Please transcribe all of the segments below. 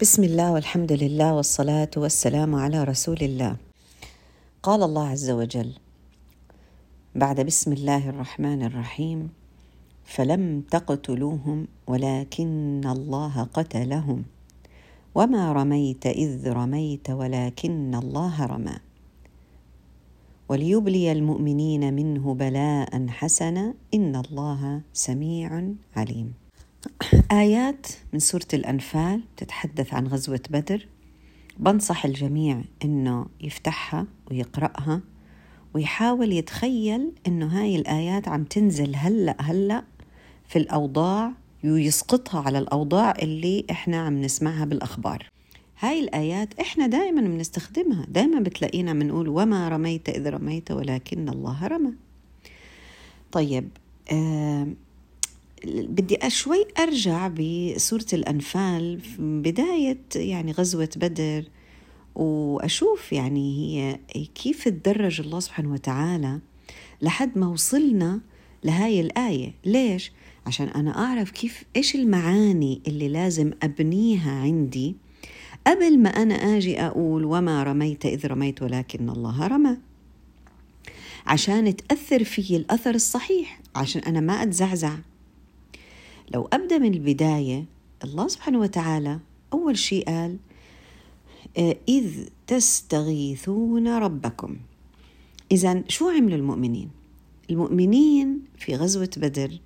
بسم الله والحمد لله والصلاة والسلام على رسول الله. قال الله عز وجل: بعد بسم الله الرحمن الرحيم: فلم تقتلوهم ولكن الله قتلهم وما رميت إذ رميت ولكن الله رمى. وليبلي المؤمنين منه بلاء حسنا إن الله سميع عليم. آيات من سورة الأنفال تتحدث عن غزوة بدر. بنصح الجميع إنه يفتحها ويقرأها ويحاول يتخيل إنه هاي الآيات عم تنزل هلأ هلأ في الأوضاع ويسقطها على الأوضاع اللي إحنا عم نسمعها بالأخبار. هاي الآيات إحنا دائما بنستخدمها. دائما بتلاقينا بنقول وما رميت إذ رميت ولكن الله رمى. طيب آه بدي شوي أرجع بسورة الأنفال بداية يعني غزوة بدر وأشوف يعني هي كيف تدرج الله سبحانه وتعالى لحد ما وصلنا لهاي الآية. ليش؟ عشان أنا أعرف كيف إيش المعاني اللي لازم أبنيها عندي قبل ما أنا آجي أقول وما رميت إذ رميت ولكن الله رمى. عشان تأثر في الأثر الصحيح عشان أنا ما أتزعزع. لو أبدأ من البداية الله سبحانه وتعالى أول شيء قال إذ تستغيثون ربكم. إذا شو عملوا المؤمنين؟ المؤمنين في غزوة بدر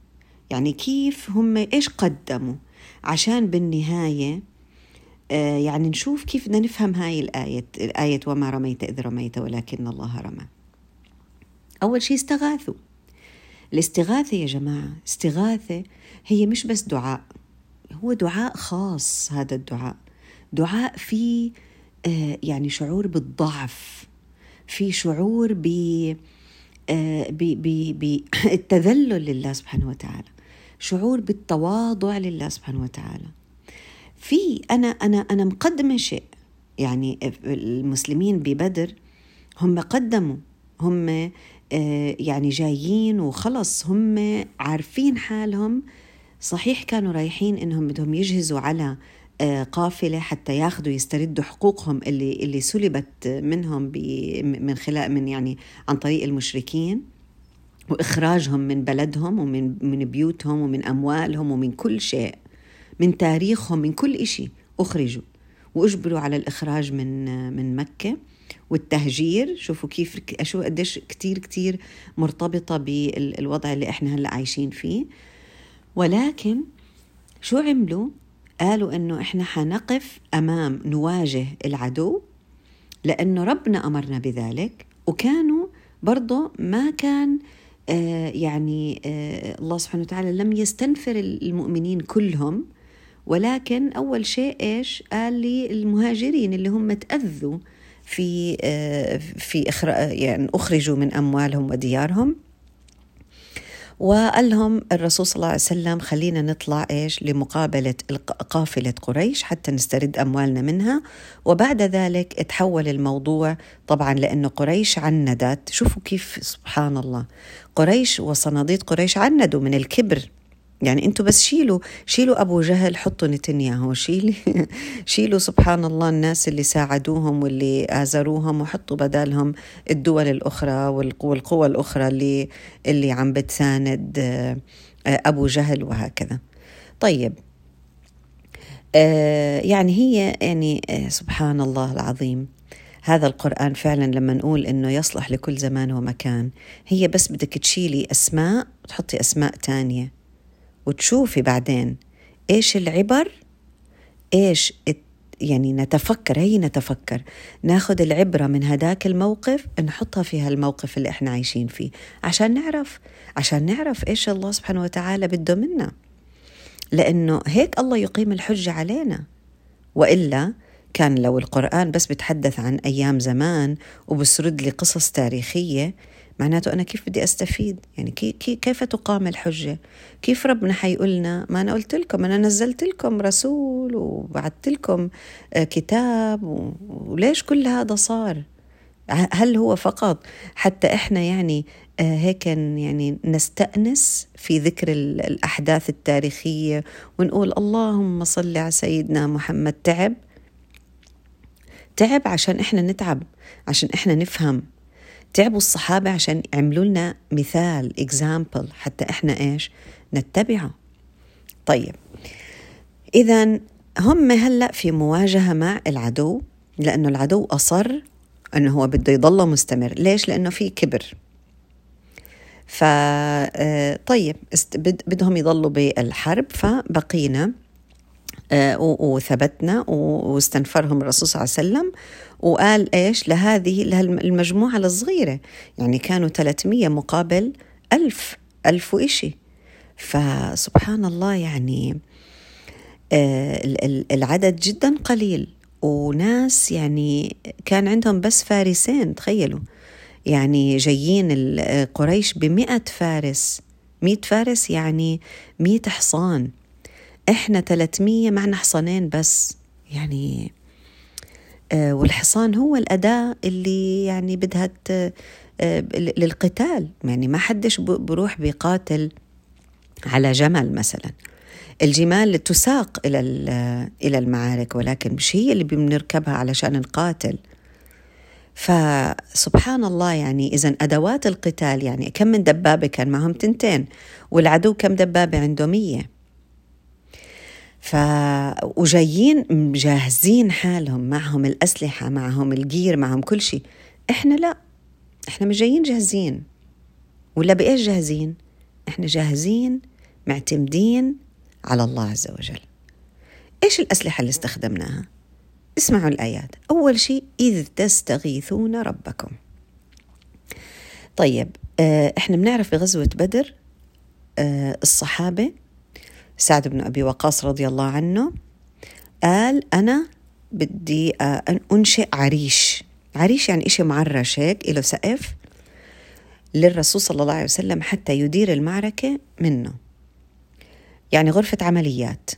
يعني كيف هم إيش قدموا؟ عشان بالنهاية يعني نشوف كيف بدنا نفهم هاي الآية الآية وما رميت إذ رميت ولكن الله رمى. أول شيء استغاثوا. الاستغاثة يا جماعة استغاثة هي مش بس دعاء هو دعاء خاص هذا الدعاء. دعاء فيه آه يعني شعور بالضعف في شعور ب آه بالتذلل لله سبحانه وتعالى شعور بالتواضع لله سبحانه وتعالى. في أنا أنا أنا مقدمه شيء يعني المسلمين ببدر هم قدموا هم يعني جايين وخلص هم عارفين حالهم صحيح كانوا رايحين إنهم بدهم يجهزوا على قافلة حتى ياخذوا يستردوا حقوقهم اللي اللي سلبت منهم من خلال من يعني عن طريق المشركين وإخراجهم من بلدهم ومن من بيوتهم ومن أموالهم ومن كل شيء من تاريخهم من كل شيء أخرجوا وأجبروا على الإخراج من من مكة والتهجير. شوفوا كيف شو قديش كتير كتير مرتبطة بالوضع اللي إحنا هلأ عايشين فيه. ولكن شو عملوا؟ قالوا إنه إحنا حنقف أمام نواجه العدو لأنه ربنا أمرنا بذلك وكانوا برضه ما كان آه يعني آه الله سبحانه وتعالى لم يستنفر المؤمنين كلهم ولكن أول شيء إيش؟ قال لي المهاجرين اللي هم تأذوا في في يعني أخرجوا من أموالهم وديارهم. وقال لهم الرسول صلى الله عليه وسلم خلينا نطلع إيش لمقابلة قافلة قريش حتى نسترد أموالنا منها. وبعد ذلك تحول الموضوع طبعا لأنه قريش عندت. شوفوا كيف سبحان الله. قريش وصناديد قريش عندوا من الكبر. يعني أنتوا بس شيلوا شيلوا أبو جهل حطوا نتنياهو شيلي شيلوا سبحان الله الناس اللي ساعدوهم واللي آزروهم وحطوا بدالهم الدول الأخرى والقوى الأخرى اللي اللي عم بتساند أبو جهل وهكذا. طيب يعني هي يعني سبحان الله العظيم هذا القرآن فعلا لما نقول إنه يصلح لكل زمان ومكان هي بس بدك تشيلي أسماء وتحطي أسماء تانية. وتشوفي بعدين إيش العبر؟ إيش يعني نتفكر هي نتفكر. ناخذ العبرة من هداك الموقف نحطها في هالموقف اللي إحنا عايشين فيه. عشان نعرف عشان نعرف إيش الله سبحانه وتعالى بده منا. لأنه هيك الله يقيم الحجة علينا. وإلا كان لو القرآن بس بتحدث عن أيام زمان وبسرد لي قصص تاريخية معناته أنا كيف بدي أستفيد؟ يعني كي كي كيف تقام الحجة؟ كيف ربنا حيقولنا؟ ما أنا قلت لكم أنا نزلت لكم رسول وبعثت لكم كتاب وليش كل هذا صار؟ هل هو فقط حتى إحنا يعني آه، هيك يعني نستأنس في ذكر الأحداث التاريخية ونقول اللهم صل على سيدنا محمد تعب؟ تعب عشان إحنا نتعب عشان إحنا نفهم. تعبوا الصحابة عشان يعملوا لنا مثال اكزامبل حتى إحنا إيش؟ نتبعه. طيب اذا هم هلأ في مواجهة مع العدو لأنه العدو أصر أنه هو بده يضل مستمر. ليش؟ لأنه في كبر. ف آه، طيب بدهم يضلوا بالحرب فبقينا آه، وثبتنا واستنفرهم الرسول صلى الله عليه وسلم وقال إيش؟ لهذه المجموعه الصغيرة. يعني كانوا 300 مقابل ألف ألف وإشي. فسبحان الله يعني آه، العدد جدا قليل. وناس يعني كان عندهم بس فارسين تخيلوا. يعني جايين قريش بمئة فارس. مئة فارس يعني مئة حصان. إحنا 300 معنا حصانين بس. يعني والحصان هو الأداة اللي يعني بدها آه للقتال. يعني ما حدش بروح بيقاتل على جمل مثلا. الجمال تساق إلى إلى المعارك ولكن مش هي اللي بنركبها علشان نقاتل فسبحان الله يعني إذا أدوات القتال يعني كم من دبابة كان معهم تنتين والعدو كم دبابة عنده؟ مية. ف وجايين مجهزين حالهم معهم الأسلحة معهم الجير معهم كل شيء. إحنا لا. إحنا مش جايين جاهزين. ولا بإيش جاهزين؟ إحنا جاهزين معتمدين على الله عز وجل. إيش الأسلحة اللي استخدمناها؟ اسمعوا الآيات. أول شيء إذ تستغيثون ربكم. طيب آه، إحنا بنعرف بغزوة بدر آه، الصحابة سعد بن أبي وقاص رضي الله عنه قال أنا بدي آه، أن أنشئ عريش. عريش يعني إشي معرش هيك له سقف للرسول صلى الله عليه وسلم حتى يدير المعركة منه. يعني غرفة عمليات.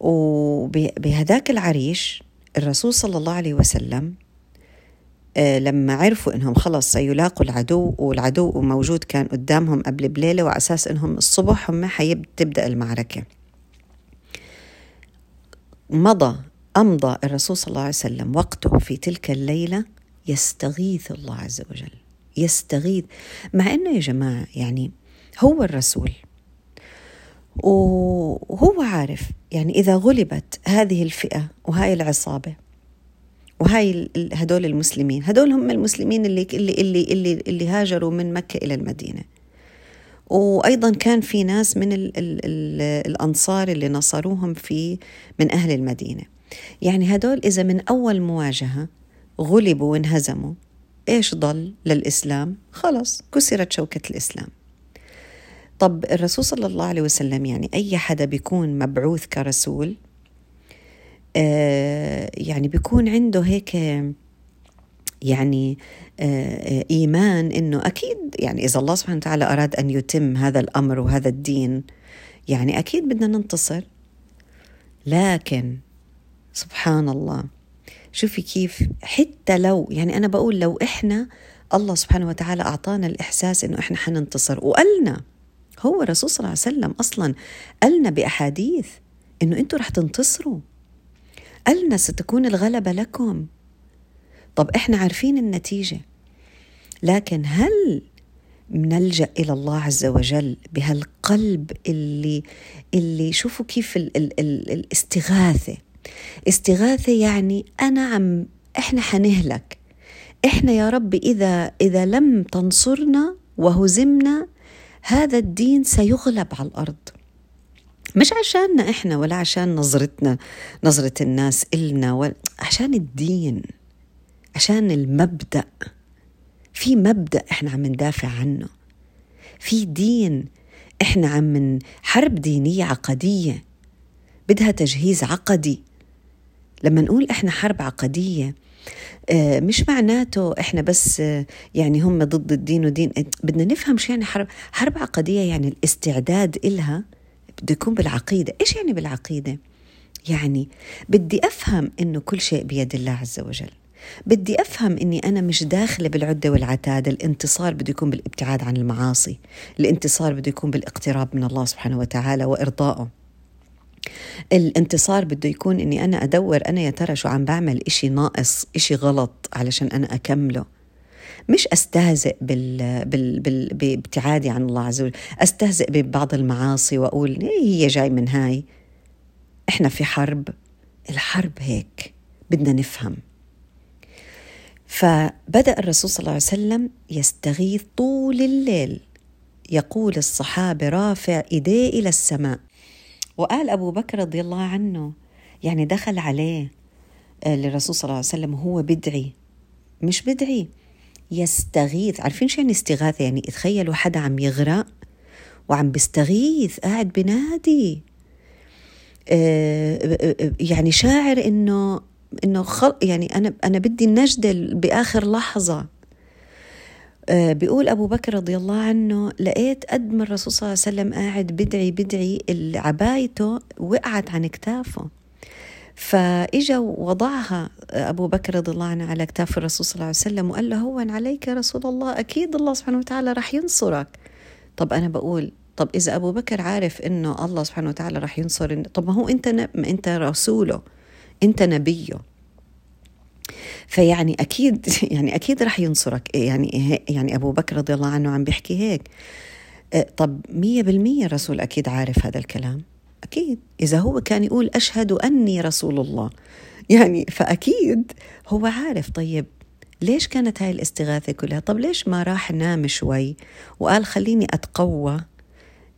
وبهذاك العريش الرسول صلى الله عليه وسلم لما عرفوا إنهم خلص سيلاقوا العدو والعدو موجود كان قدامهم قبل بليلة وعلى أساس إنهم الصبح هم حيبدأ المعركة. مضى أمضى الرسول صلى الله عليه وسلم وقته في تلك الليلة يستغيث الله عز وجل. يستغيث. مع إنه يا جماعة يعني هو الرسول. وهو عارف يعني إذا غلبت هذه الفئة وهاي العصابة وهاي هدول المسلمين. هدول هم المسلمين اللي اللي اللي اللي, اللي هاجروا من مكة إلى المدينة. وأيضا كان في ناس من ال ال ال الأنصار اللي نصروهم في من أهل المدينة. يعني هدول إذا من أول مواجهة غلبوا وانهزموا إيش ضل للإسلام؟ خلص كسرت شوكة الإسلام. طب الرسول صلى الله عليه وسلم يعني أي حدا بيكون مبعوث كرسول يعني بيكون عنده هيك يعني آه إيمان إنه أكيد يعني إذا الله سبحانه وتعالى أراد أن يتم هذا الأمر وهذا الدين يعني أكيد بدنا ننتصر. لكن سبحان الله شوفي كيف حتى لو يعني أنا بقول لو إحنا الله سبحانه وتعالى أعطانا الإحساس إنه إحنا حننتصر. وقالنا هو الرسول صلى الله عليه وسلم أصلا قالنا بأحاديث إنه أنتم رح تنتصروا. قالنا ستكون الغلبة لكم. طب إحنا عارفين النتيجة. لكن هل نلجأ إلى الله عز وجل بهالقلب اللي اللي شوفوا كيف ال ال ال الاستغاثة؟ استغاثة يعني أنا عم إحنا حنهلك. إحنا يا رب إذا إذا لم تنصرنا وهزمنا هذا الدين سيغلب على الأرض. مش عشاننا إحنا ولا عشان نظرتنا نظرة الناس إلنا ولا عشان الدين عشان المبدأ. في مبدأ إحنا عم ندافع عنه. في دين إحنا عم حرب دينية عقدية بدها تجهيز عقدي. لما نقول إحنا حرب عقدية آه، مش معناته إحنا بس آه، يعني هم ضد الدين ودين. بدنا نفهم شو يعني حرب حرب عقدية يعني الاستعداد إلها بده يكون بالعقيدة. إيش يعني بالعقيدة؟ يعني بدي أفهم إنه كل شيء بيد الله عز وجل. بدي أفهم أني أنا مش داخلة بالعدة والعتاد الانتصار بده يكون بالابتعاد عن المعاصي. الانتصار بده يكون بالاقتراب من الله سبحانه وتعالى وإرضائه. الانتصار بده يكون إني أنا أدور أنا يا ترى شو عم بعمل؟ إشي ناقص إشي غلط علشان أنا أكمله. مش أستهزئ بال... بال... بال... بابتعادي عن الله عز وجل. أستهزئ ببعض المعاصي وأقول إيه هي جاي من هاي؟ إحنا في حرب. الحرب هيك بدنا نفهم. فبدأ الرسول صلى الله عليه وسلم يستغيث طول الليل. يقول الصحابة رافع إيديه إلى السماء. وقال أبو بكر رضي الله عنه يعني دخل عليه آه، للرسول صلى الله عليه وسلم وهو بدعي. مش بدعي. يستغيث. عارفين شو يعني استغاثة؟ يعني تخيلوا حدا عم يغرق وعم بيستغيث قاعد بنادي. آه، يعني شاعر إنه إنه خل يعني أنا أنا بدي النجدة بآخر لحظة. آه، بيقول أبو بكر رضي الله عنه لقيت قد ما الرسول صلى الله عليه وسلم قاعد بدعي بدعي عبايته وقعت عن كتافه. فإجا وضعها أبو بكر رضي الله عنه على كتاف الرسول صلى الله عليه وسلم وقال له هون عليك يا رسول الله أكيد الله سبحانه وتعالى رح ينصرك. طب أنا بقول طب إذا أبو بكر عارف إنه الله سبحانه وتعالى رح ينصر طب ما هو أنت ن... أنت رسوله أنت نبيه. فيعني أكيد يعني أكيد رح ينصرك. يعني يعني أبو بكر رضي الله عنه عم بيحكي هيك. أه، طب مية بالمية الرسول أكيد عارف هذا الكلام. أكيد. إذا هو كان يقول أشهد أني رسول الله يعني فأكيد هو عارف طيب ليش كانت هاي الاستغاثة كلها؟ طب ليش ما راح نام شوي؟ وقال خليني أتقوى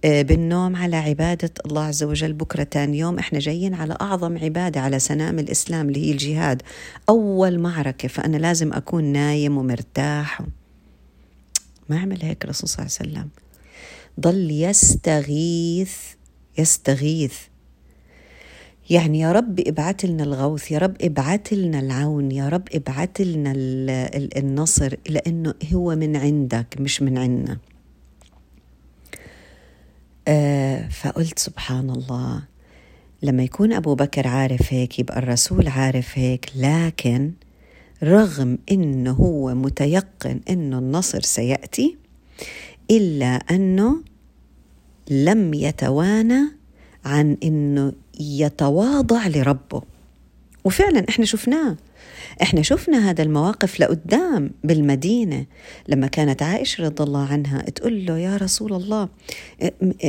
آه، بالنوم على عبادة الله عز وجل. بكرة تاني يوم إحنا جايين على أعظم عبادة على سنام الإسلام اللي هي الجهاد. أول معركة فأنا لازم أكون نايم ومرتاح. ما عمل هيك الرسول صلى الله عليه وسلم. ضل يستغيث يستغيث. يعني يا رب ابعت لنا الغوث يا رب ابعت لنا العون يا رب ابعت لنا النصر لأنه هو من عندك مش من عنا. آه فقلت سبحان الله لما يكون أبو بكر عارف هيك يبقى الرسول عارف هيك لكن رغم إنه هو متيقن إنه النصر سيأتي إلا أنه لم يتوانى عن إنه يتواضع لربه. وفعلا إحنا شفناه. إحنا شفنا هذا المواقف لقدام بالمدينة. لما كانت عائشة رضي الله عنها تقول له يا رسول الله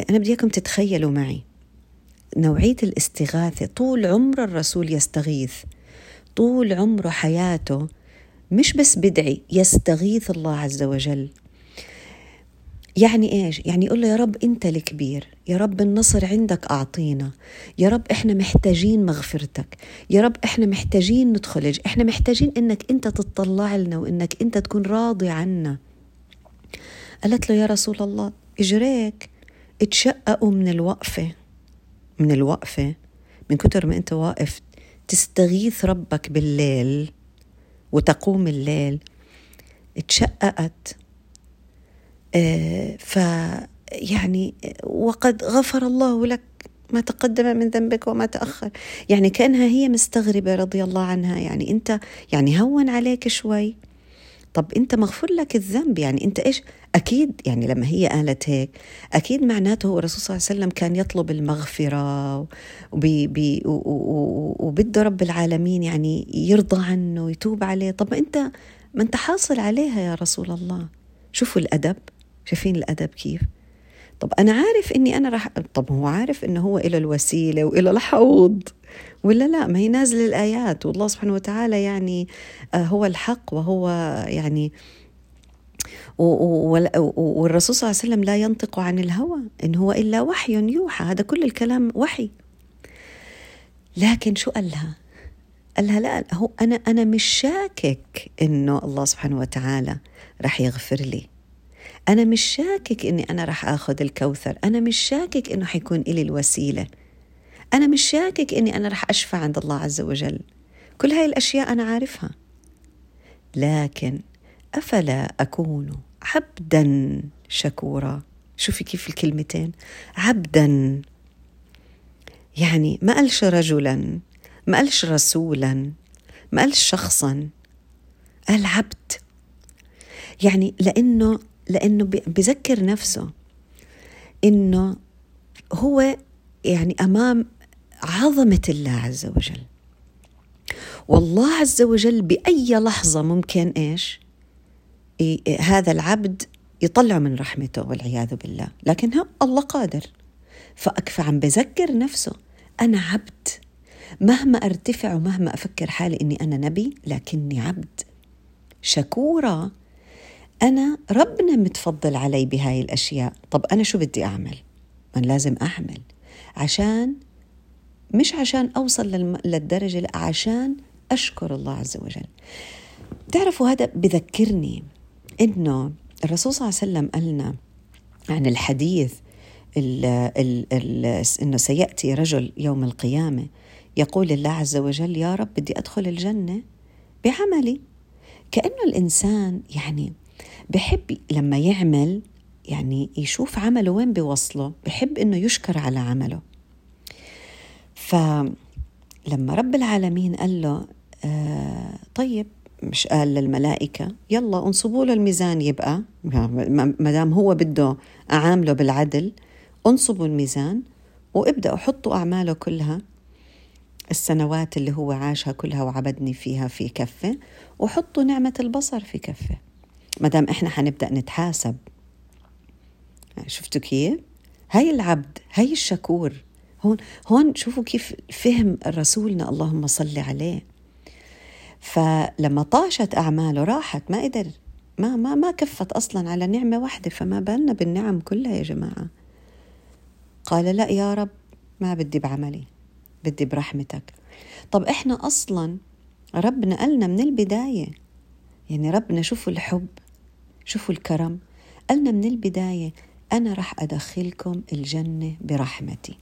أنا بدي إياكم تتخيلوا معي. نوعية الاستغاثة طول عمر الرسول يستغيث. طول عمره حياته مش بس بدعي يستغيث الله عز وجل. يعني إيش؟ يعني يقول له يا رب أنت الكبير، يا رب النصر عندك أعطينا، يا رب إحنا محتاجين مغفرتك، يا رب إحنا محتاجين ندخل إحنا محتاجين إنك أنت تطلع لنا وإنك أنت تكون راضي عنا. قالت له يا رسول الله إجريك اتشققوا من الوقفة من الوقفة من كتر ما أنت واقف تستغيث ربك بالليل وتقوم الليل اتشققت ف يعني وقد غفر الله لك ما تقدم من ذنبك وما تأخر. يعني كأنها هي مستغربة رضي الله عنها. يعني أنت يعني هون عليك شوي. طب أنت مغفور لك الذنب. يعني أنت إيش؟ أكيد يعني لما هي قالت هيك أكيد معناته هو الرسول صلى الله عليه وسلم كان يطلب المغفرة وبده رب العالمين يعني يرضى عنه ويتوب عليه. طب أنت ما أنت حاصل عليها يا رسول الله. شوفوا الأدب. شايفين الأدب كيف. طب أنا عارف إني أنا رح طب هو عارف إنه هو إلى الوسيلة وإلى الحوض ولا لا؟ ما هي نازلة الآيات والله سبحانه وتعالى يعني آه، هو الحق وهو يعني والرسول صلى الله عليه وسلم لا ينطق عن الهوى إن هو إلا وحي يوحى. هذا كل الكلام وحي. لكن شو قال لها قال لها لا هو أنا أنا مش شاكك إنه الله سبحانه وتعالى رح يغفر لي. أنا مش شاكك إني أنا رح آخذ الكوثر. أنا مش شاكك إنه حيكون إلي الوسيلة. أنا مش شاكك إني أنا رح أشفع عند الله عز وجل. كل هاي الأشياء أنا عارفها. لكن أفلا أكون عبدا شكورا؟ شوفي كيف الكلمتين. عبدا. يعني ما قالش رجلا ما قالش رسولا ما قالش شخصا. قال عبد. يعني لأنه لأنه بذكر نفسه إنه هو يعني أمام عظمة الله عز وجل. والله عز وجل بأي لحظة ممكن إيش؟ هذا العبد يطلع من رحمته والعياذ بالله. لكن الله قادر. فأكفى عم بذكر نفسه. أنا عبد. مهما أرتفع ومهما أفكر حالي إني أنا نبي لكني عبد. شكوره أنا ربنا متفضل علي بهاي الأشياء. طب أنا شو بدي أعمل؟ من لازم أعمل. عشان مش عشان أوصل للدرجة لا عشان أشكر الله عز وجل. بتعرفوا هذا بذكرني إنه الرسول صلى الله عليه وسلم قالنا عن الحديث ال ال ال إنه سيأتي رجل يوم القيامة يقول الله عز وجل يا رب بدي أدخل الجنة بعملي. كأنه الإنسان يعني بحب لما يعمل يعني يشوف عمله وين بيوصله بحب إنه يشكر على عمله. فلما رب العالمين قال له آه طيب مش قال للملائكة يلا انصبوا له الميزان يبقى ما دام هو بده أعامله بالعدل انصبوا الميزان وابدأوا حطوا أعماله كلها السنوات اللي هو عاشها كلها وعبدني فيها في كفة وحطوا نعمة البصر في كفة. ما دام إحنا حنبدأ نتحاسب. شفتوا كيف؟ هاي العبد هاي الشكور. هون هون شوفوا كيف فهم رسولنا اللهم صل عليه. فلما طاشت أعماله راحت ما قدر ما ما ما كفت أصلا على نعمة واحدة فما بالنا بالنعم كلها يا جماعة. قال لا يا رب ما بدي بعملي بدي برحمتك. طب إحنا أصلا ربنا قالنا من البداية يعني ربنا شوفوا الحب شوفوا الكرم. قالنا من البداية أنا رح أدخلكم الجنة برحمتي.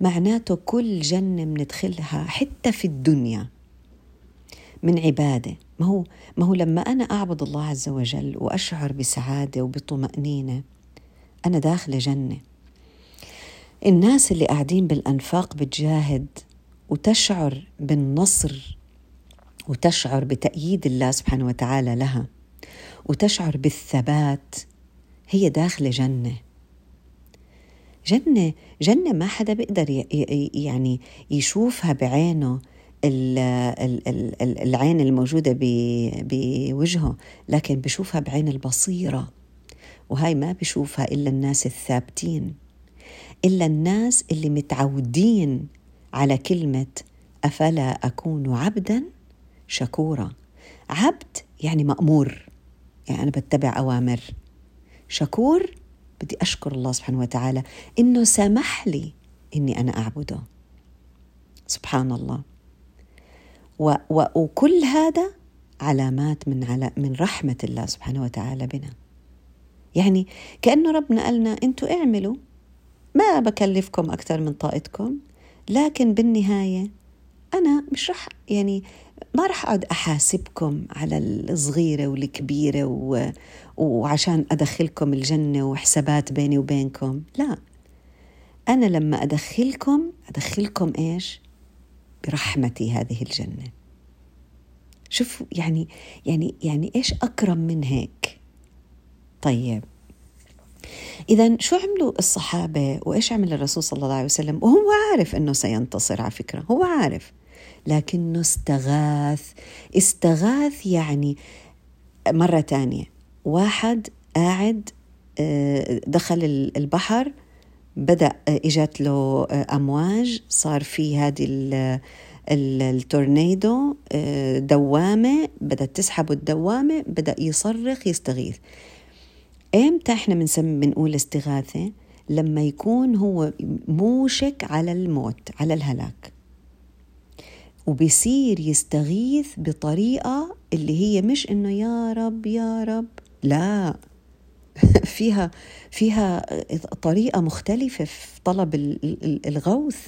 معناته كل جنة بندخلها حتى في الدنيا من عبادة. ما هو ما هو لما أنا أعبد الله عز وجل وأشعر بسعادة وبطمأنينة أنا داخلة جنة. الناس اللي قاعدين بالأنفاق بتجاهد وتشعر بالنصر وتشعر بتأييد الله سبحانه وتعالى لها. وتشعر بالثبات هي داخلة جنة. جنة جنة ما حدا بيقدر يعني يشوفها بعينه العين الموجودة بوجهه لكن بشوفها بعين البصيرة. وهاي ما بشوفها إلا الناس الثابتين. إلا الناس اللي متعودين على كلمة أفلا أكون عبدا شكورا. عبد يعني مأمور. يعني أنا بتبع أوامر. شكور بدي أشكر الله سبحانه وتعالى إنه سمح لي إني أنا أعبده. سبحان الله. و و وكل هذا علامات من على من رحمة الله سبحانه وتعالى بنا. يعني كأنه ربنا قالنا أنتوا اعملوا ما بكلفكم أكثر من طاقتكم لكن بالنهاية أنا مش رح يعني ما رح أقعد أحاسبكم على الصغيرة والكبيرة و... وعشان أدخلكم الجنة وحسابات بيني وبينكم. لا. أنا لما أدخلكم أدخلكم إيش؟ برحمتي هذه الجنة. شوف يعني يعني يعني إيش أكرم من هيك؟ طيب. إذا شو عملوا الصحابة وإيش عمل الرسول صلى الله عليه وسلم؟ وهو عارف أنه سينتصر على فكرة هو عارف. لكنه استغاث. استغاث يعني مرة تانية. واحد قاعد آه، دخل البحر بدأ إجت له آه، أمواج. صار في هذه التورنيدو آه، دوامة. بدأت تسحبه الدوامة بدأ يصرخ يستغيث. إمتى إحنا بنسمي بنقول استغاثة؟ لما يكون هو موشك على الموت على الهلاك. وبصير يستغيث بطريقة اللي هي مش إنه يا رب يا رب. لا. فيها فيها طريقة مختلفة في طلب الغوث.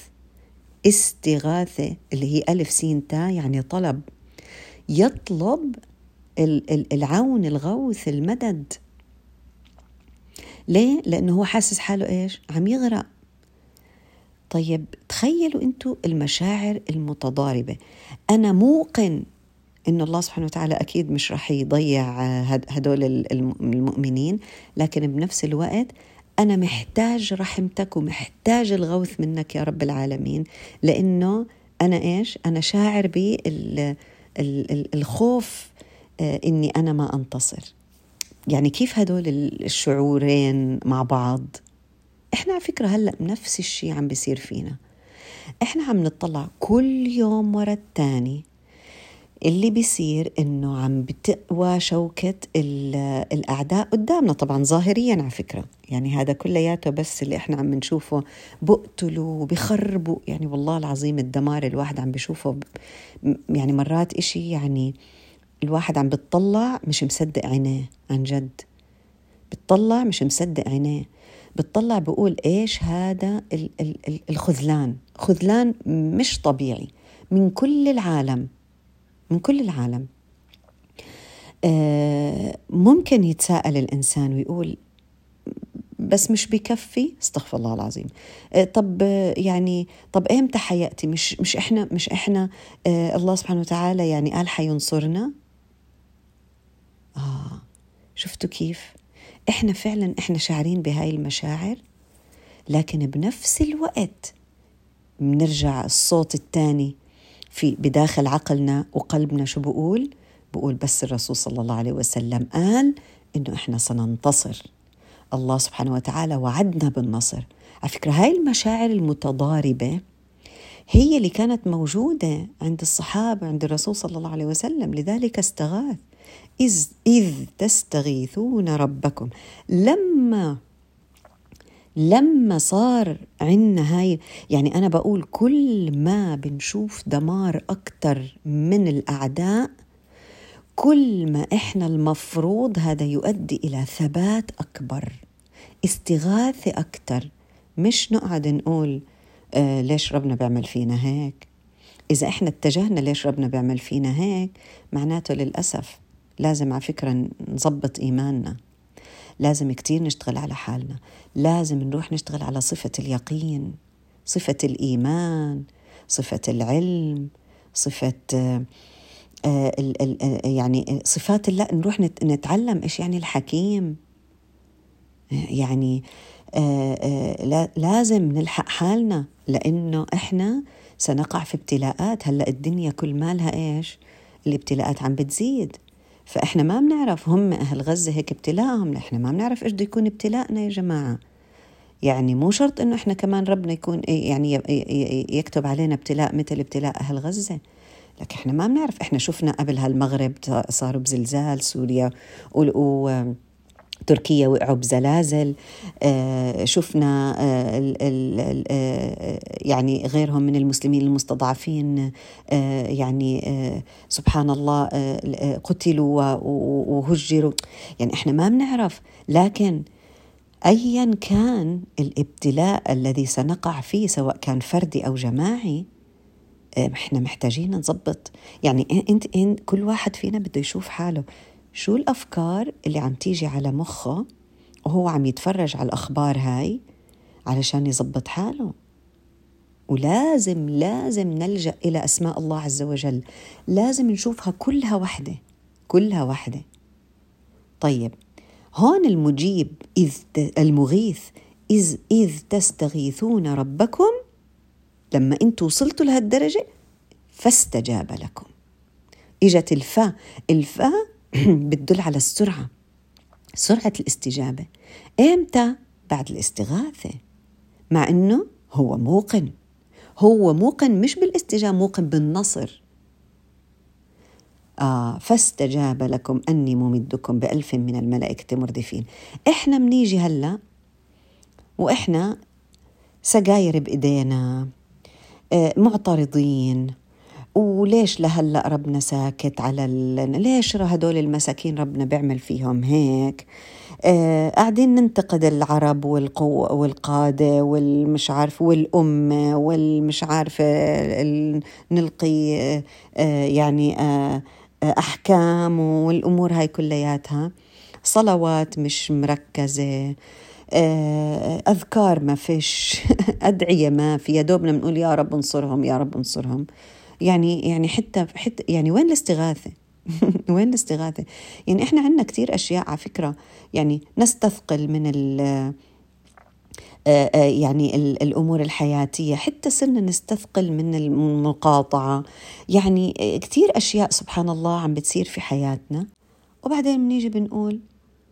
استغاثة اللي هي ألف سين تا يعني طلب. يطلب العون الغوث المدد. ليه؟ لأنه هو حاسس حاله إيش؟ عم يغرق. طيب تخيلوا أنتوا المشاعر المتضاربة. أنا موقن إنه الله سبحانه وتعالى أكيد مش رح يضيع هدول المؤمنين لكن بنفس الوقت أنا محتاج رحمتك ومحتاج الغوث منك يا رب العالمين لأنه أنا إيش؟ أنا شاعر بالخوف آه، إني أنا ما أنتصر. يعني كيف هدول الشعورين مع بعض؟ إحنا على فكرة هلأ نفس الشيء عم بيصير فينا. إحنا عم نطلع كل يوم ورا التاني. اللي بيصير إنه عم بتقوى شوكة الأعداء قدامنا طبعا ظاهريا على فكرة. يعني هذا كلياته بس اللي إحنا عم نشوفه بقتلوا وبخربوا. يعني والله العظيم الدمار الواحد عم بيشوفه يعني مرات إشي يعني الواحد عم بتطلع مش مصدق عينيه عن جد. بتطلع مش مصدق عينيه. بتطلع بقول إيش هذا الخذلان. خذلان مش طبيعي. من كل العالم. من كل العالم. آه، ممكن يتساءل الإنسان ويقول بس مش بكفي؟ استغفر الله العظيم. آه، طب يعني طب إمتى حيأتي؟ مش مش إحنا مش إحنا آه، الله سبحانه وتعالى يعني قال حينصرنا؟ آه شفتوا كيف؟ إحنا فعلا إحنا شاعرين بهاي المشاعر لكن بنفس الوقت بنرجع الصوت الثاني في بداخل عقلنا وقلبنا شو بقول؟ بقول بس الرسول صلى الله عليه وسلم قال إنه إحنا سننتصر. الله سبحانه وتعالى وعدنا بالنصر. على فكرة هاي المشاعر المتضاربة هي اللي كانت موجودة عند الصحابة عند الرسول صلى الله عليه وسلم لذلك استغاث. إذ, إذ تستغيثون ربكم. لما لما صار عندنا هاي يعني أنا بقول كل ما بنشوف دمار أكتر من الأعداء كل ما إحنا المفروض هذا يؤدي إلى ثبات أكبر استغاثة أكتر. مش نقعد نقول آه ليش ربنا بيعمل فينا هيك؟ إذا إحنا اتجهنا ليش ربنا بيعمل فينا هيك معناته للأسف لازم على فكرة نظبط إيماننا. لازم كتير نشتغل على حالنا. لازم نروح نشتغل على صفة اليقين صفة الإيمان صفة العلم صفة آه، آه، يعني صفات الله نروح نتعلم إيش يعني الحكيم. يعني آه، لازم نلحق حالنا. لأنه إحنا سنقع في ابتلاءات. هلأ الدنيا كل مالها إيش؟ الابتلاءات عم بتزيد. فإحنا ما بنعرف هم أهل غزة هيك ابتلاءهم إحنا ما بنعرف إيش بده يكون ابتلاءنا يا جماعة. يعني مو شرط إنه إحنا كمان ربنا يكون يعني يكتب علينا ابتلاء مثل ابتلاء أهل غزة. لكن إحنا ما بنعرف. إحنا شفنا قبل هالمغرب صاروا بزلزال سوريا و تركيا وقعوا بزلازل. آه، شفنا آه، آه، يعني غيرهم من المسلمين المستضعفين. يعني سبحان الله قتلوا وهجروا. يعني إحنا ما بنعرف. لكن ايا كان الابتلاء الذي سنقع فيه سواء كان فردي أو جماعي إحنا محتاجين نظبط. يعني إنت كل واحد فينا بده يشوف حاله. شو الأفكار اللي عم تيجي على مخه وهو عم يتفرج على الأخبار هاي علشان يزبط حاله؟ ولازم لازم نلجأ إلى أسماء الله عز وجل. لازم نشوفها كلها وحدة كلها وحدة. طيب هون المجيب إذ المغيث إذ, إذ تستغيثون ربكم؟ لما أنتوا وصلتوا لهالدرجة فاستجاب لكم. إجت الفاء الفاء بتدل على السرعة سرعة الاستجابة. إمتى؟ بعد الاستغاثة. مع أنه هو موقن. هو موقن مش بالاستجابة موقن بالنصر. آه فاستجاب لكم أني ممدكم بألف من الملائكة مردفين. إحنا منيجي هلأ وإحنا سجاير بإيدينا آه معترضين. وليش لهلا ربنا ساكت على ال... ليش هدول المساكين ربنا بيعمل فيهم هيك؟ آه قاعدين ننتقد العرب والقوة والقادة والمش عارف والأمة والمش عارفة ال... نلقي آه يعني آه أحكام والأمور هاي كلياتها. صلوات مش مركزة. آه، أذكار ما فيش. أدعية ما في. يا دوبنا بنقول يا رب انصرهم يا رب انصرهم. يعني يعني حتى حتى يعني وين الاستغاثة؟ وين الاستغاثة؟ يعني إحنا عندنا كثير أشياء على فكرة يعني نستثقل من ال آه، آه، يعني الأمور الحياتية حتى صرنا نستثقل من المقاطعة. يعني كثير أشياء سبحان الله عم بتصير في حياتنا. وبعدين بنيجي بنقول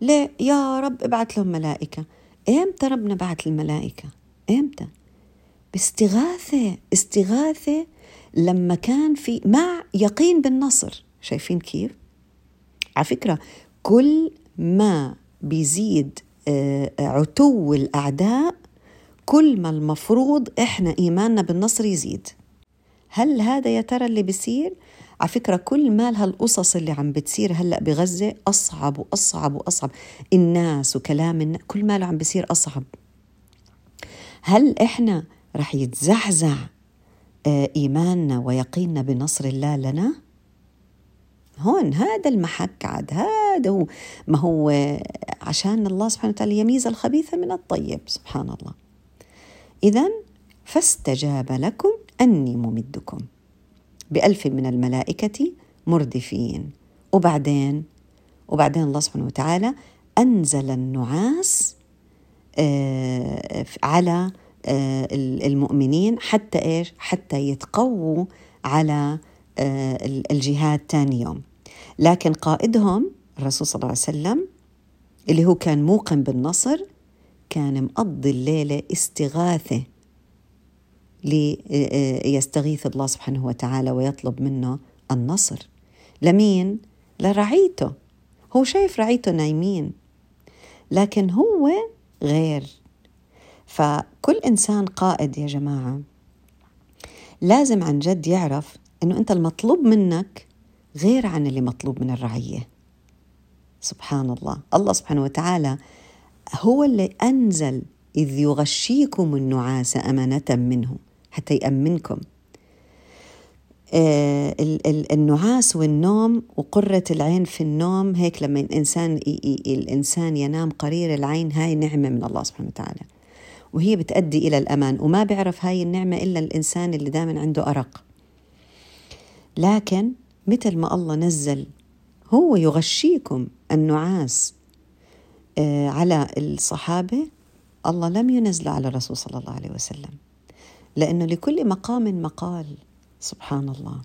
ليه يا رب ابعث لهم ملائكة. إمتى ربنا بعث الملائكة؟ إمتى؟ باستغاثة استغاثة لما كان في مع يقين بالنصر. شايفين كيف؟ على فكرة كل ما بيزيد آه، عتو الأعداء كل ما المفروض إحنا إيماننا بالنصر يزيد. هل هذا يا ترى اللي بيصير؟ على فكرة كل ما هالقصص اللي عم بتصير هلأ بغزة أصعب وأصعب وأصعب. الناس وكلام الناس كل ما عم بيصير أصعب. هل إحنا رح يتزعزع آه، إيماننا ويقيننا بنصر الله لنا؟ هون هذا المحك عاد هذا هو ما هو عشان الله سبحانه وتعالى يميز الخبيث من الطيب سبحان الله إذا فاستجاب لكم أني ممدكم بألف من الملائكة مردفين وبعدين وبعدين الله سبحانه وتعالى أنزل النعاس آه، على المؤمنين حتى إيش؟ حتى يتقووا على آه، الجهاد ثاني يوم. لكن قائدهم الرسول صلى الله عليه وسلم اللي هو كان موقن بالنصر كان مقضي الليلة استغاثة ليستغيث الله سبحانه وتعالى ويطلب منه النصر. لمين؟ لرعيته. هو شايف رعيته نايمين. لكن هو غير. فكل إنسان قائد يا جماعة. لازم عن جد يعرف أنه أنت المطلوب منك غير عن اللي مطلوب من الرعية. سبحان الله. الله سبحانه وتعالى هو اللي أنزل إذ يغشيكم النعاس أمانة منه حتى يأمنكم. آه النعاس والنوم وقرة العين في النوم هيك لما الإنسان الإنسان ينام قرير العين هاي نعمة من الله سبحانه وتعالى. وهي بتأدي إلى الأمان وما بيعرف هاي النعمة إلا الإنسان اللي دائما عنده أرق. لكن مثل ما الله نزل هو يغشيكم النعاس آه، على الصحابة الله لم ينزل على الرسول صلى الله عليه وسلم. لأنه لكل مقام مقال سبحان الله.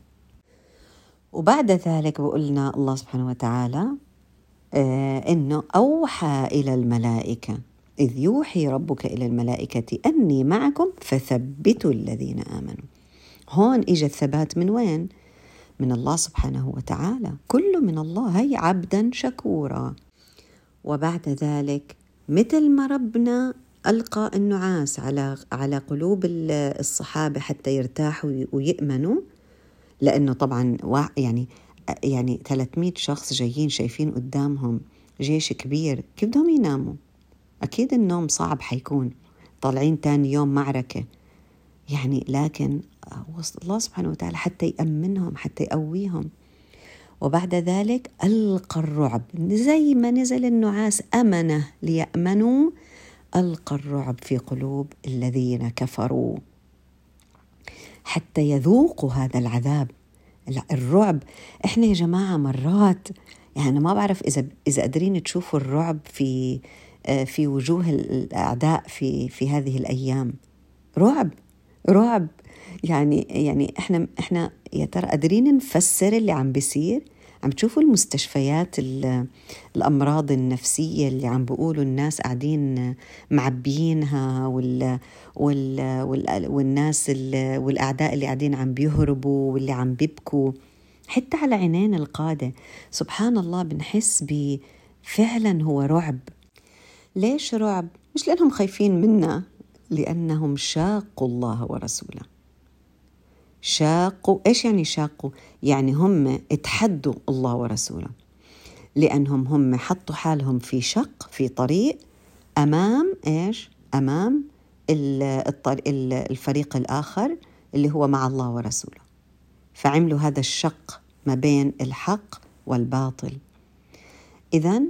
وبعد ذلك بقولنا الله سبحانه وتعالى آه إنه أوحى إلى الملائكة. إذ يوحي ربك إلى الملائكة أني معكم فثبتوا الذين آمنوا. هون إجا الثبات من وين؟ من الله سبحانه وتعالى. كله من الله هي عبدا شكورا. وبعد ذلك مثل ما ربنا ألقى النعاس على على قلوب الصحابة حتى يرتاحوا ويأمنوا لأنه طبعا يعني يعني 300 شخص جايين شايفين قدامهم جيش كبير كيف بدهم يناموا؟ أكيد النوم صعب حيكون. طالعين تاني يوم معركة. يعني لكن الله سبحانه وتعالى حتى يأمنهم حتى يقويهم. وبعد ذلك ألقى الرعب. زي ما نزل النعاس أمنه ليأمنوا ألقى الرعب في قلوب الذين كفروا. حتى يذوقوا هذا العذاب. الرعب. إحنا يا جماعة مرات يعني ما بعرف إذا إذا قادرين تشوفوا الرعب في آه، في وجوه الأعداء في في هذه الأيام. رعب رعب. يعني يعني إحنا إحنا يا ترى قادرين نفسر اللي عم بيصير؟ عم تشوفوا المستشفيات الأمراض النفسية اللي عم بيقولوا الناس قاعدين معبيينها وال وال وال والناس والأعداء اللي قاعدين عم بيهربوا واللي عم بيبكوا. حتى على عينين القادة. سبحان الله بنحس بفعلا هو رعب. ليش رعب؟ مش لأنهم خايفين منا لأنهم شاقوا الله ورسوله شاقوا إيش يعني شاقوا؟ يعني هم اتحدوا الله ورسوله لأنهم هم حطوا حالهم في شق في طريق أمام إيش؟ أمام الفريق الآخر اللي هو مع الله ورسوله فعملوا هذا الشق ما بين الحق والباطل إذا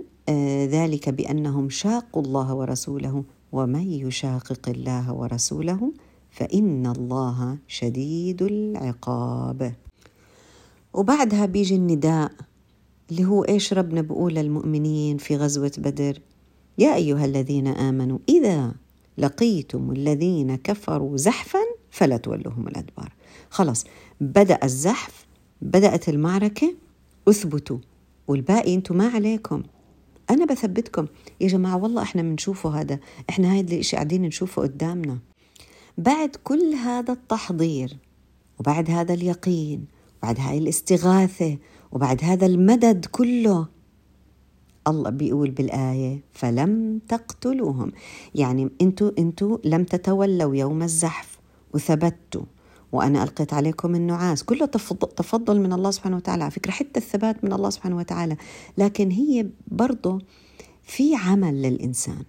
ذلك بأنهم شاقوا الله ورسوله ومن يشاقق الله ورسوله فإن الله شديد العقاب. وبعدها بيجي النداء اللي هو إيش ربنا بقول للمؤمنين في غزوة بدر؟ يا أيها الذين آمنوا إذا لقيتم الذين كفروا زحفا فلا تولوهم الأدبار. خلاص بدأ الزحف بدأت المعركة اثبتوا والباقي أنتم ما عليكم. أنا بثبتكم. يا جماعة والله إحنا بنشوفه هذا. إحنا هاي الشيء قاعدين نشوفه قدامنا. بعد كل هذا التحضير وبعد هذا اليقين وبعد هاي الاستغاثة وبعد هذا المدد كله الله بيقول بالآية فلم تقتلوهم. يعني أنتوا أنتوا لم تتولوا يوم الزحف وثبتوا. وأنا ألقيت عليكم النعاس. كله تفضل من الله سبحانه وتعالى على فكرة حتى الثبات من الله سبحانه وتعالى. لكن هي برضه في عمل للإنسان.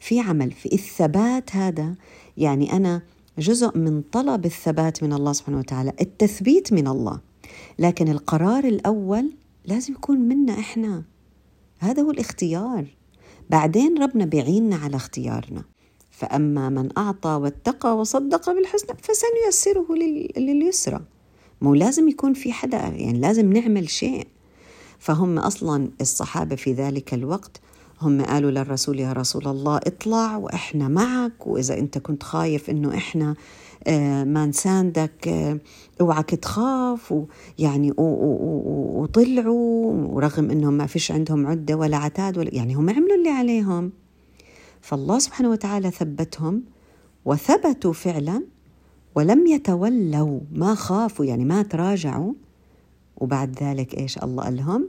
في عمل. في الثبات هذا يعني أنا جزء من طلب الثبات من الله سبحانه وتعالى التثبيت من الله. لكن القرار الأول لازم يكون منا إحنا. هذا هو الاختيار. بعدين ربنا بيعيننا على اختيارنا. فأما من أعطى واتقى وصدق بالحسنى فسنيسره لليسرى. مو لازم يكون في حدا يعني لازم نعمل شيء. فهم أصلا الصحابة في ذلك الوقت هم قالوا للرسول يا رسول الله اطلع وإحنا معك وإذا أنت كنت خايف إنه إحنا آه، ما نساندك آه، أوعك تخاف ويعني وطلعوا ورغم إنهم ما فيش عندهم عدة ولا عتاد ولا يعني هم عملوا اللي عليهم. فالله سبحانه وتعالى ثبتهم وثبتوا فعلا ولم يتولوا ما خافوا يعني ما تراجعوا. وبعد ذلك إيش الله قال لهم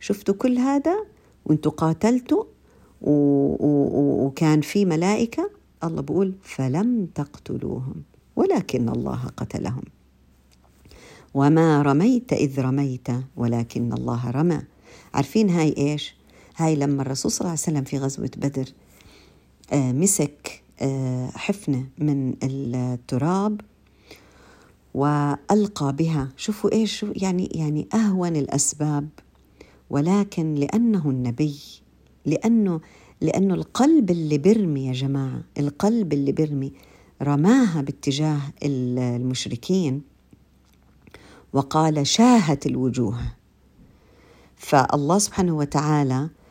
شفتوا كل هذا وانتوا قاتلتوا و... و... وكان في ملائكة؟ الله بيقول فلم تقتلوهم ولكن الله قتلهم. وما رميت إذ رميت ولكن الله رمى. عارفين هاي إيش؟ هاي لما الرسول صلى الله عليه وسلم في غزوة بدر مسك آه، حفنة من التراب وألقى بها. شوفوا إيش يعني يعني أهون الأسباب. ولكن لأنه النبي لأنه لأنه القلب اللي برمي يا جماعة القلب اللي برمي رماها باتجاه المشركين. وقال شاهت الوجوه. فالله سبحانه وتعالى آه، آه،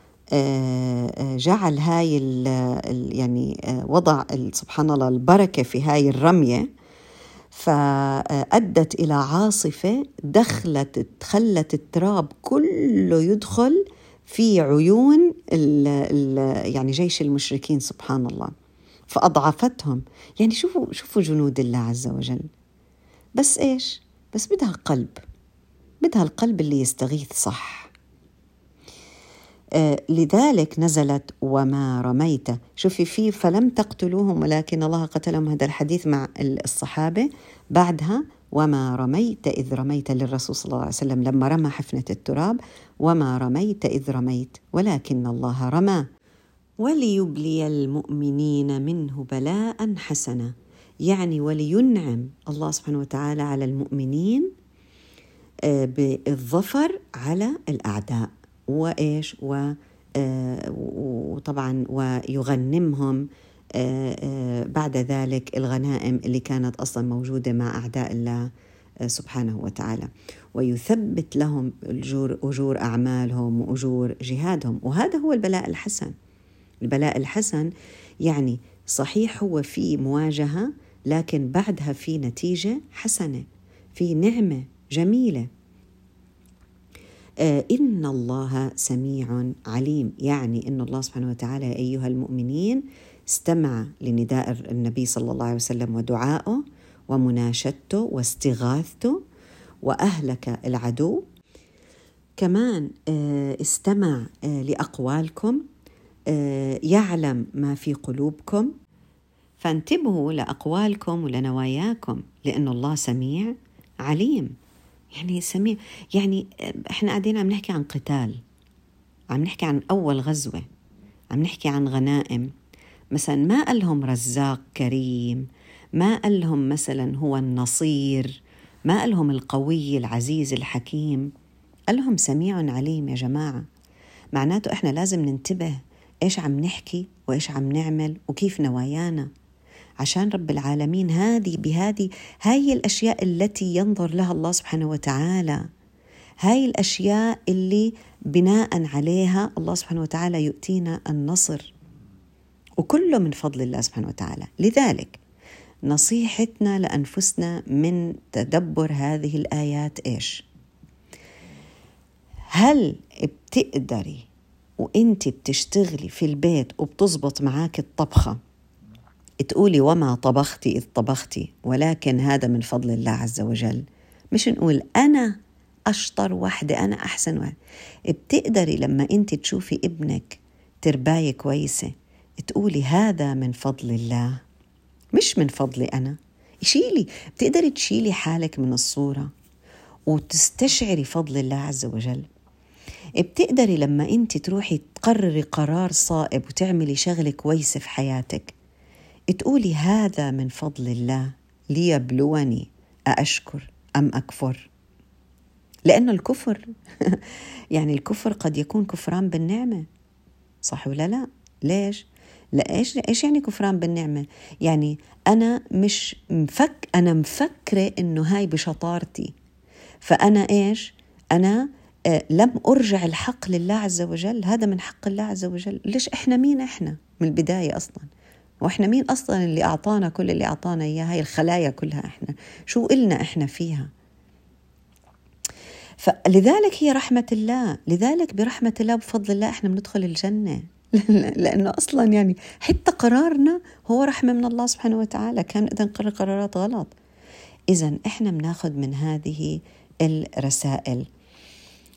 جعل هاي ال يعني آه، وضع سبحان الله البركة في هاي الرمية. فأدت إلى عاصفة دخلت خلت التراب كله يدخل في عيون ال ال يعني جيش المشركين سبحان الله. فأضعفتهم. يعني شوفوا شوفوا جنود الله عز وجل. بس إيش؟ بس بدها قلب. بدها القلب اللي يستغيث صح. آه، لذلك نزلت وما رميت شوفي في فلم تقتلوهم ولكن الله قتلهم هذا الحديث مع الصحابة. بعدها وما رميت إذ رميت للرسول صلى الله عليه وسلم. لما رمى حفنة التراب وما رميت إذ رميت ولكن الله رمى وليبلي المؤمنين منه بلاء حسنا. يعني ولينعم الله سبحانه وتعالى على المؤمنين آه، بالظفر على الأعداء. وإيش؟ و آه، وطبعا ويغنمهم آه، آه، بعد ذلك الغنائم اللي كانت أصلا موجودة مع أعداء الله سبحانه وتعالى. ويثبت لهم اجور أجور أعمالهم وأجور جهادهم. وهذا هو البلاء الحسن. البلاء الحسن يعني صحيح هو في مواجهة لكن بعدها في نتيجة حسنة في نعمة جميلة. إن الله سميع عليم. يعني إن الله سبحانه وتعالى يا أيها المؤمنين استمع لنداء النبي صلى الله عليه وسلم ودعائه ومناشدته واستغاثته وأهلك العدو. كمان آه، استمع آه، لأقوالكم يعلم ما في قلوبكم. فانتبهوا لأقوالكم ولنواياكم لأن الله سميع عليم. يعني سميع يعني إحنا قاعدين عم نحكي عن قتال عم نحكي عن أول غزوة عم نحكي عن غنائم. مثلا ما قال لهم رزاق كريم ما قال لهم مثلا هو النصير ما قال لهم القوي العزيز الحكيم. قال لهم سميع عليم يا جماعة. معناته إحنا لازم ننتبه إيش عم نحكي وإيش عم نعمل وكيف نوايانا. عشان رب العالمين هذه بهذه هاي الأشياء التي ينظر لها الله سبحانه وتعالى. هاي الأشياء اللي بناء عليها الله سبحانه وتعالى يؤتينا النصر. وكله من فضل الله سبحانه وتعالى. لذلك نصيحتنا لأنفسنا من تدبر هذه الآيات إيش؟ هل بتقدري وانت بتشتغلي في البيت وبتزبط معاك الطبخة؟ تقولي وما طبختي إذ طبختي ولكن هذا من فضل الله عز وجل. مش نقول أنا أشطر وحده أنا أحسن وحده بتقدري لما أنت تشوفي ابنك ترباية كويسة تقولي هذا من فضل الله. مش من فضلي أنا. شيلي بتقدري تشيلي حالك من الصورة وتستشعري فضل الله عز وجل. بتقدري لما أنت تروحي تقرري قرار صائب وتعملي شغلة كويسة في حياتك تقولي هذا من فضل الله ليبلوني أأشكر أم أكفر؟ لأن الكفر يعني الكفر قد يكون كفران بالنعمة صح ولا لا؟ ليش؟ لا إيش إيش يعني كفران بالنعمة؟ يعني أنا مش مفك أنا مفكرة إنه هاي بشطارتي. فأنا إيش؟ أنا آه لم أرجع الحق لله عز وجل. هذا من حق الله عز وجل. ليش إحنا مين إحنا من البداية أصلا؟ وإحنا مين أصلا اللي أعطانا كل اللي أعطانا إياه؟ هاي الخلايا كلها إحنا. شو قلنا إحنا فيها؟ فلذلك هي رحمة الله. لذلك برحمة الله بفضل الله إحنا بندخل الجنة. لأنه أصلا يعني حتى قرارنا هو رحمة من الله سبحانه وتعالى. كان اذا نقرر قرارات غلط. اذا إحنا بناخذ من هذه الرسائل.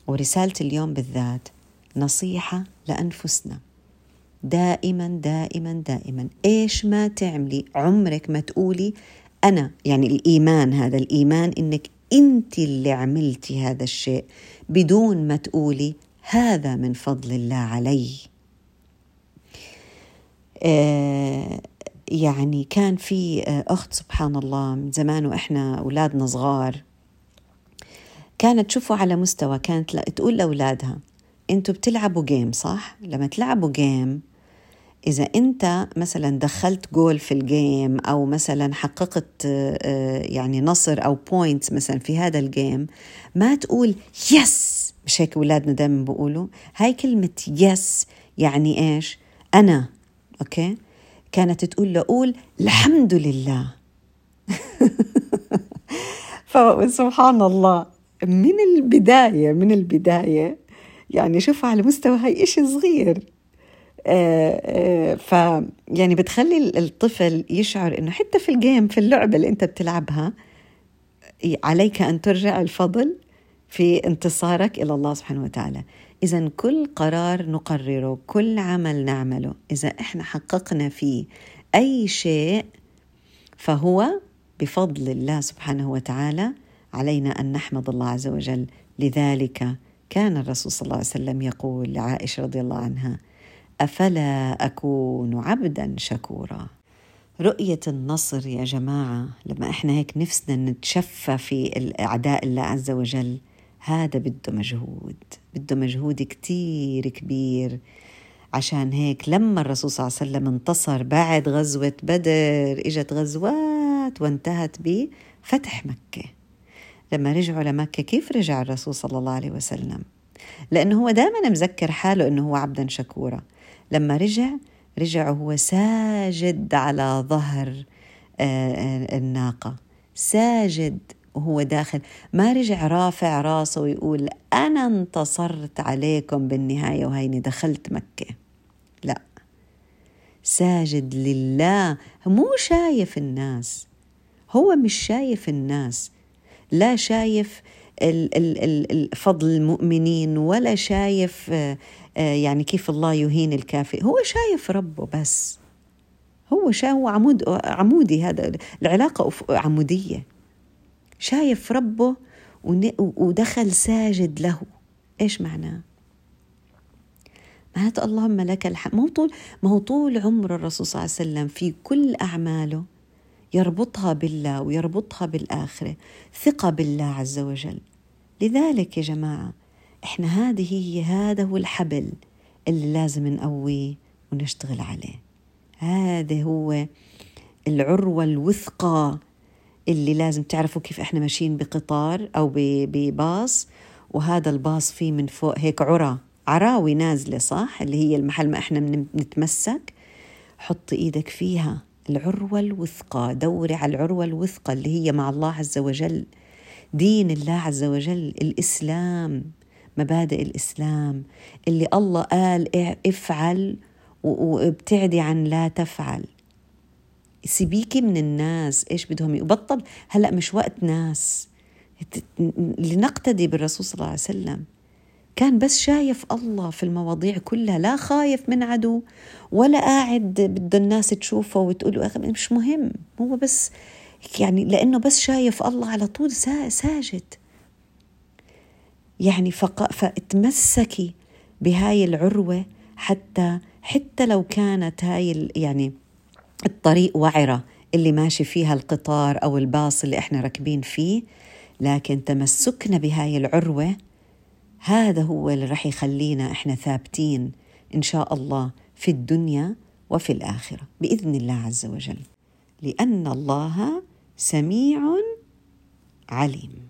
ورسالة اليوم بالذات نصيحة لأنفسنا. دائما دائما دائما. إيش ما تعملي عمرك ما تقولي أنا يعني الإيمان هذا الإيمان إنك أنت اللي عملتي هذا الشيء بدون ما تقولي هذا من فضل الله علي. آه، يعني كان في آه، أخت سبحان الله من زمان وإحنا أولادنا صغار كانت تشوفه على مستوى كانت تقول لأولادها أنتوا بتلعبوا جيم صح؟ لما تلعبوا جيم إذا أنت مثلا دخلت جول في ال game أو مثلا حققت آه، يعني نصر أو point مثلا في هذا ال game ما تقول yes مش هيك أولادنا دائما بيقولوا. هاي كلمة yes يعني إيش؟ أنا. okay؟ كانت تقول له قول الحمد لله. فسبحان الله. من البداية من البداية يعني شوف على مستوى هاي إشي صغير. آه، آه، ف يعني بتخلي الطفل يشعر إنه حتى في الجيم في اللعبة اللي أنت بتلعبها عليك أن ترجع الفضل في انتصارك إلى الله سبحانه وتعالى. إذا كل قرار نقرره كل عمل نعمله إذا إحنا حققنا فيه أي شيء فهو بفضل الله سبحانه وتعالى علينا أن نحمد الله عز وجل. لذلك كان الرسول صلى الله عليه وسلم يقول لعائشة رضي الله عنها أفلا أكون عبدا شكورا؟ رؤية النصر يا جماعة لما إحنا هيك نفسنا نتشفى في أعداء الله عز وجل هذا بده مجهود بده مجهود كتير كبير. عشان هيك لما الرسول صلى الله عليه وسلم انتصر بعد غزوة بدر إجت غزوات وانتهت بفتح مكة. لما رجعوا لمكة كيف رجع الرسول صلى الله عليه وسلم؟ لأنه هو دائما مذكر حاله أنه هو عبدا شكورا. لما رجع رجع وهو ساجد على ظهر آه، آه، الناقة. ساجد وهو داخل. ما رجع رافع راسه ويقول أنا انتصرت عليكم بالنهاية وهيني دخلت مكة. لا. ساجد لله. مو شايف الناس. هو مش شايف الناس. لا شايف فضل المؤمنين ولا شايف آه، آه، يعني كيف الله يهين الكافر هو شايف ربه بس. هو شا هو عمود عمودي هذا. العلاقة عمودية. شايف ربه ودخل ساجد له. إيش معناه؟ معناته اللهم لك الحمد. ما هو طول ما هو طول عمر الرسول صلى الله عليه وسلم في كل أعماله يربطها بالله ويربطها بالآخرة ثقة بالله عز وجل. لذلك يا جماعة إحنا هذه هي هذا هو الحبل اللي لازم نقويه ونشتغل عليه. هذا هو العروة الوثقى اللي لازم تعرفوا كيف إحنا ماشيين بقطار أو بباص وهذا الباص فيه من فوق هيك عرى عراوي نازلة صح؟ اللي هي المحل ما إحنا بنتمسك. حط إيدك فيها. العروة الوثقى دوري على العروة الوثقى اللي هي مع الله عز وجل. دين الله عز وجل الإسلام مبادئ الإسلام. اللي الله قال افعل وابتعدي عن لا تفعل. سيبيكي من الناس إيش بدهم يبطل هلأ مش وقت ناس. لنقتدي بالرسول صلى الله عليه وسلم. كان بس شايف الله في المواضيع كلها لا خايف من عدو ولا قاعد بده الناس تشوفه وتقول مش مهم هو بس يعني لأنه بس شايف الله على طول ساجد. يعني فق... فتمسكي بهاي العروة حتى حتى لو كانت هاي يعني الطريق وعرة اللي ماشي فيها القطار أو الباص اللي إحنا راكبين فيه لكن تمسكنا بهاي العروة هذا هو اللي رح يخلينا إحنا ثابتين إن شاء الله في الدنيا وفي الآخرة بإذن الله عز وجل. لأن الله سميع عليم.